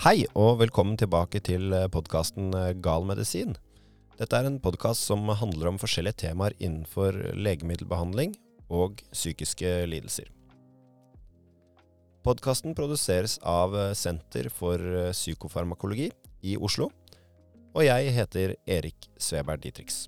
Hei og velkommen tilbake til podkasten Gal medisin. Dette er en podkast som handler om forskjellige temaer innenfor legemiddelbehandling og psykiske lidelser. Podkasten produseres av Senter for psykofarmakologi i Oslo, og jeg heter Erik Sveberg Dietrich.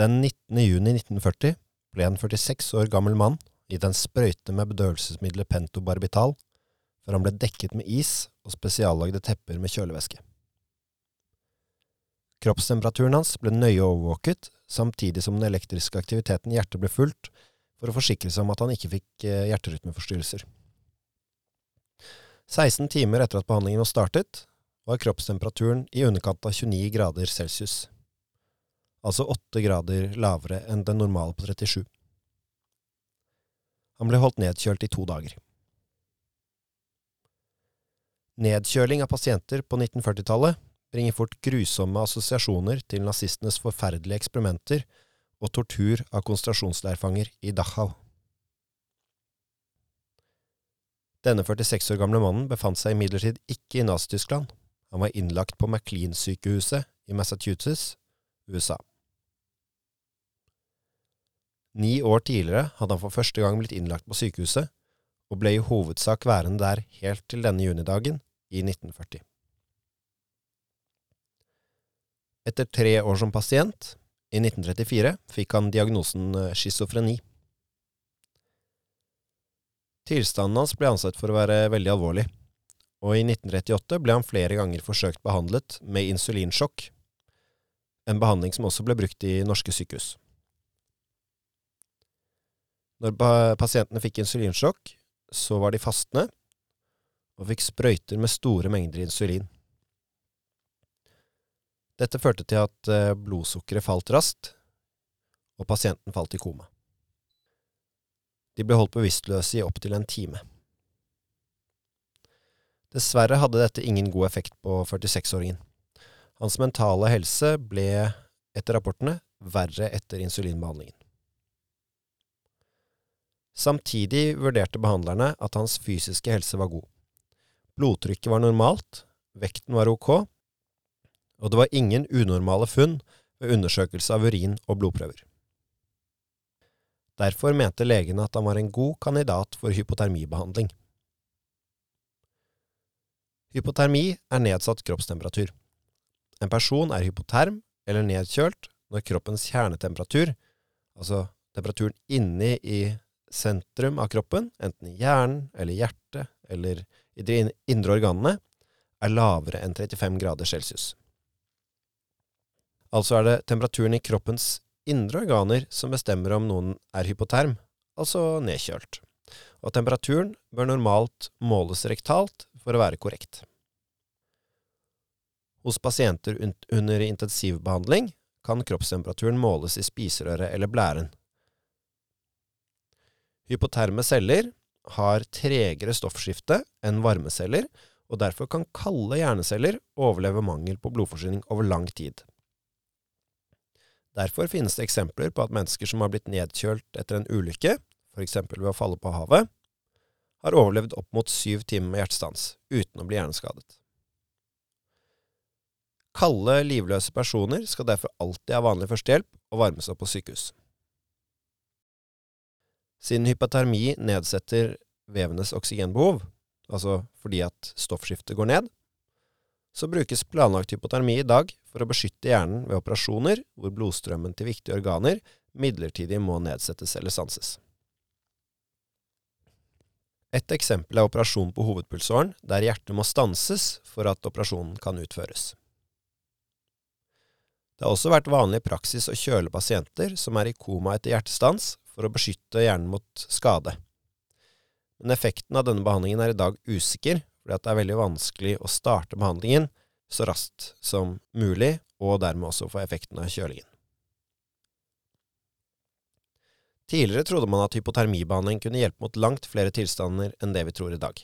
Den 19. juni 1940 ble en 46 år gammel mann gitt en sprøyte med bedøvelsesmiddelet pentobarbital før han ble dekket med is og spesiallagde tepper med kjølevæske. Kroppstemperaturen hans ble nøye overvåket, samtidig som den elektriske aktiviteten i hjertet ble fulgt, for å forsikre seg om at han ikke fikk eh, hjerterytmeforstyrrelser. 16 timer etter at behandlingen var startet, var kroppstemperaturen i underkant av 29 grader celsius altså åtte grader lavere enn den normale på 37. Han ble holdt nedkjølt i to dager. Nedkjøling av pasienter på 1940-tallet bringer fort grusomme assosiasjoner til nazistenes forferdelige eksperimenter og tortur av konsentrasjonsleirfanger i Dachau. Denne 46 år gamle mannen befant seg imidlertid ikke i Nazi-Tyskland. Han var innlagt på McLean-sykehuset i Massachusetts, USA. Ni år tidligere hadde han for første gang blitt innlagt på sykehuset, og ble i hovedsak værende der helt til denne junidagen i 1940. Etter tre år som pasient, i 1934, fikk han diagnosen eh, schizofreni. Tilstanden hans ble ansett for å være veldig alvorlig, og i 1938 ble han flere ganger forsøkt behandlet med insulinsjokk, en behandling som også ble brukt i norske sykehus. Når pasientene fikk insulinsjokk, så var de fastende og fikk sprøyter med store mengder insulin. Dette førte til at eh, blodsukkeret falt raskt, og pasienten falt i koma. De ble holdt bevisstløse i opptil en time. Dessverre hadde dette ingen god effekt på 46-åringen. Hans mentale helse ble, etter rapportene, verre etter insulinbehandlingen. Samtidig vurderte behandlerne at hans fysiske helse var god. Blodtrykket var normalt, vekten var ok, og det var ingen unormale funn ved undersøkelse av urin og blodprøver. Derfor mente legene at han var en god kandidat for hypotermibehandling. Hypotermi er nedsatt kroppstemperatur. En person er hypoterm eller nedkjølt når kroppens kjernetemperatur, altså temperaturen inni i sentrum av kroppen, enten i hjernen eller hjertet eller i de indre organene, er lavere enn 35 grader celsius. Altså er det temperaturen i kroppens indre organer som bestemmer om noen er hypoterm, altså nedkjølt, og temperaturen bør normalt måles rektalt for å være korrekt. Hos pasienter under intensivbehandling kan kroppstemperaturen måles i spiserøret eller blæren, Hypoterme celler har tregere stoffskifte enn varmeceller, og derfor kan kalde hjerneceller overleve mangel på blodforsyning over lang tid. Derfor finnes det eksempler på at mennesker som har blitt nedkjølt etter en ulykke, f.eks. ved å falle på havet, har overlevd opp mot syv timer med hjertestans uten å bli hjerneskadet. Kalde, livløse personer skal derfor alltid ha vanlig førstehjelp og varmes opp på sykehus. Siden hypotermi nedsetter vevenes oksygenbehov, altså fordi at stoffskiftet går ned, så brukes planlagt hypotermi i dag for å beskytte hjernen ved operasjoner hvor blodstrømmen til viktige organer midlertidig må nedsettes eller stanses. Et eksempel er operasjon på hovedpulsåren, der hjertet må stanses for at operasjonen kan utføres. Det har også vært vanlig praksis å kjøle pasienter som er i koma etter hjertestans, for å beskytte hjernen mot skade. Men effekten av denne behandlingen er i dag usikker, fordi det er veldig vanskelig å starte behandlingen så raskt som mulig, og dermed også få effekten av kjølingen. Tidligere trodde man at hypotermibehandling kunne hjelpe mot langt flere tilstander enn det vi tror i dag.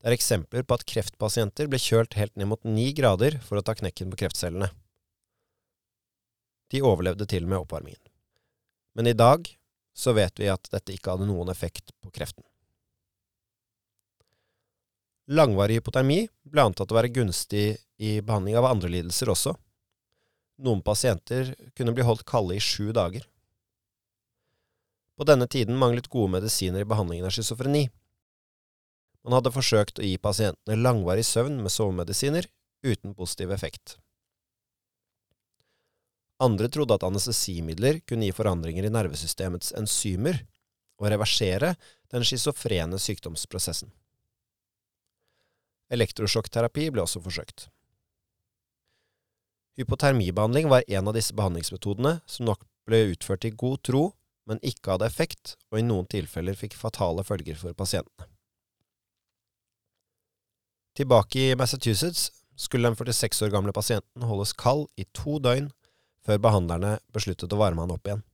Det er eksempler på at kreftpasienter ble kjølt helt ned mot ni grader for å ta knekken på kreftcellene. De overlevde til og med oppvarmingen. Men i dag så vet vi at dette ikke hadde noen effekt på kreften. Langvarig hypotermi ble antatt å være gunstig i behandling av andre lidelser også. Noen pasienter kunne bli holdt kalde i sju dager. På denne tiden manglet gode medisiner i behandlingen av schizofreni. Man hadde forsøkt å gi pasientene langvarig søvn med sovemedisiner, uten positiv effekt. Andre trodde at anestesimidler kunne gi forandringer i nervesystemets enzymer og reversere den schizofrene sykdomsprosessen. Elektrosjokkterapi ble også forsøkt. Hypotermibehandling var en av disse behandlingsmetodene som nok ble utført i god tro, men ikke hadde effekt, og i noen tilfeller fikk fatale følger for pasientene. Tilbake i Massachusetts skulle den 46 år gamle pasienten holdes kald i to døgn før behandlerne besluttet å varme han opp igjen.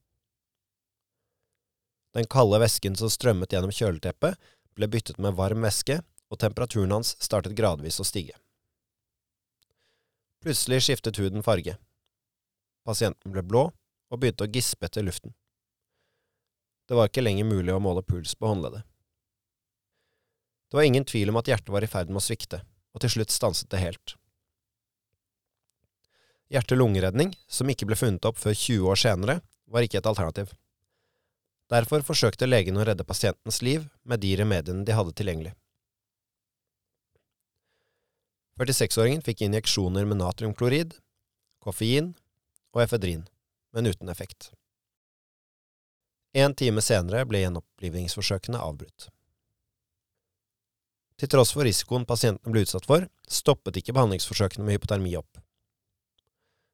Den kalde væsken som strømmet gjennom kjøleteppet, ble byttet med varm væske, og temperaturen hans startet gradvis å stige. Plutselig skiftet huden farge. Pasienten ble blå og begynte å gispe etter luften. Det var ikke lenger mulig å måle puls på håndleddet. Det var ingen tvil om at hjertet var i ferd med å svikte, og til slutt stanset det helt. Hjerte-lungeredning, som ikke ble funnet opp før 20 år senere, var ikke et alternativ. Derfor forsøkte legene å redde pasientens liv med de remediene de hadde tilgjengelig. 46-åringen fikk injeksjoner med natriumklorid, koffein og efedrin, men uten effekt. En time senere ble gjenopplivningsforsøkene avbrutt. Til tross for risikoen pasientene ble utsatt for, stoppet ikke behandlingsforsøkene med hypotermi opp.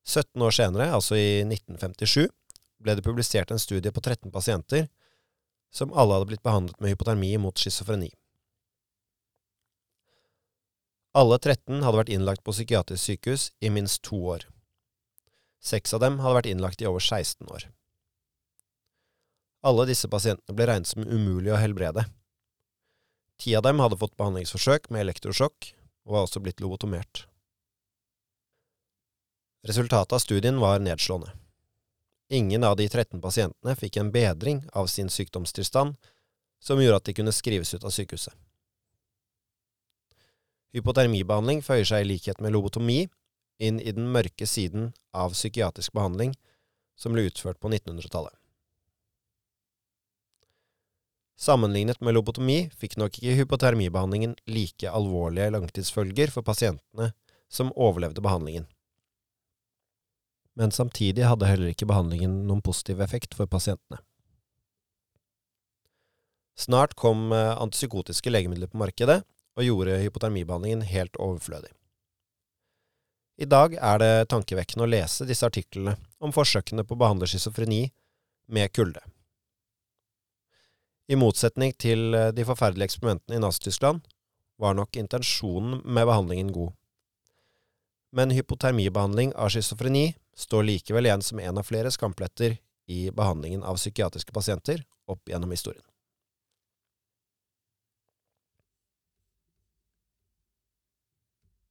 17 år senere, altså i 1957, ble det publisert en studie på 13 pasienter som alle hadde blitt behandlet med hypotermi mot schizofreni. Alle 13 hadde vært innlagt på psykiatrisk sykehus i minst to år. Seks av dem hadde vært innlagt i over 16 år. Alle disse pasientene ble regnet som umulig å helbrede. Ti av dem hadde fått behandlingsforsøk med elektrosjokk og var også blitt lobotomert. Resultatet av studien var nedslående. Ingen av de 13 pasientene fikk en bedring av sin sykdomstilstand som gjorde at de kunne skrives ut av sykehuset. Hypotermibehandling føyer seg i likhet med lobotomi inn i den mørke siden av psykiatrisk behandling som ble utført på 1900-tallet. Sammenlignet med lobotomi fikk nok ikke hypotermibehandlingen like alvorlige langtidsfølger for pasientene som overlevde behandlingen men samtidig hadde heller ikke behandlingen noen positiv effekt for pasientene. Snart kom eh, antipsykotiske legemidler på markedet og gjorde hypotermibehandlingen helt overflødig. I dag er det tankevekkende å lese disse artiklene om forsøkene på å behandle schizofreni med kulde. I motsetning til eh, de forferdelige eksperimentene i Nazi-Tyskland var nok intensjonen med behandlingen god. Men hypotermibehandling av schizofreni står likevel igjen som en av flere skampletter i behandlingen av psykiatriske pasienter opp gjennom historien.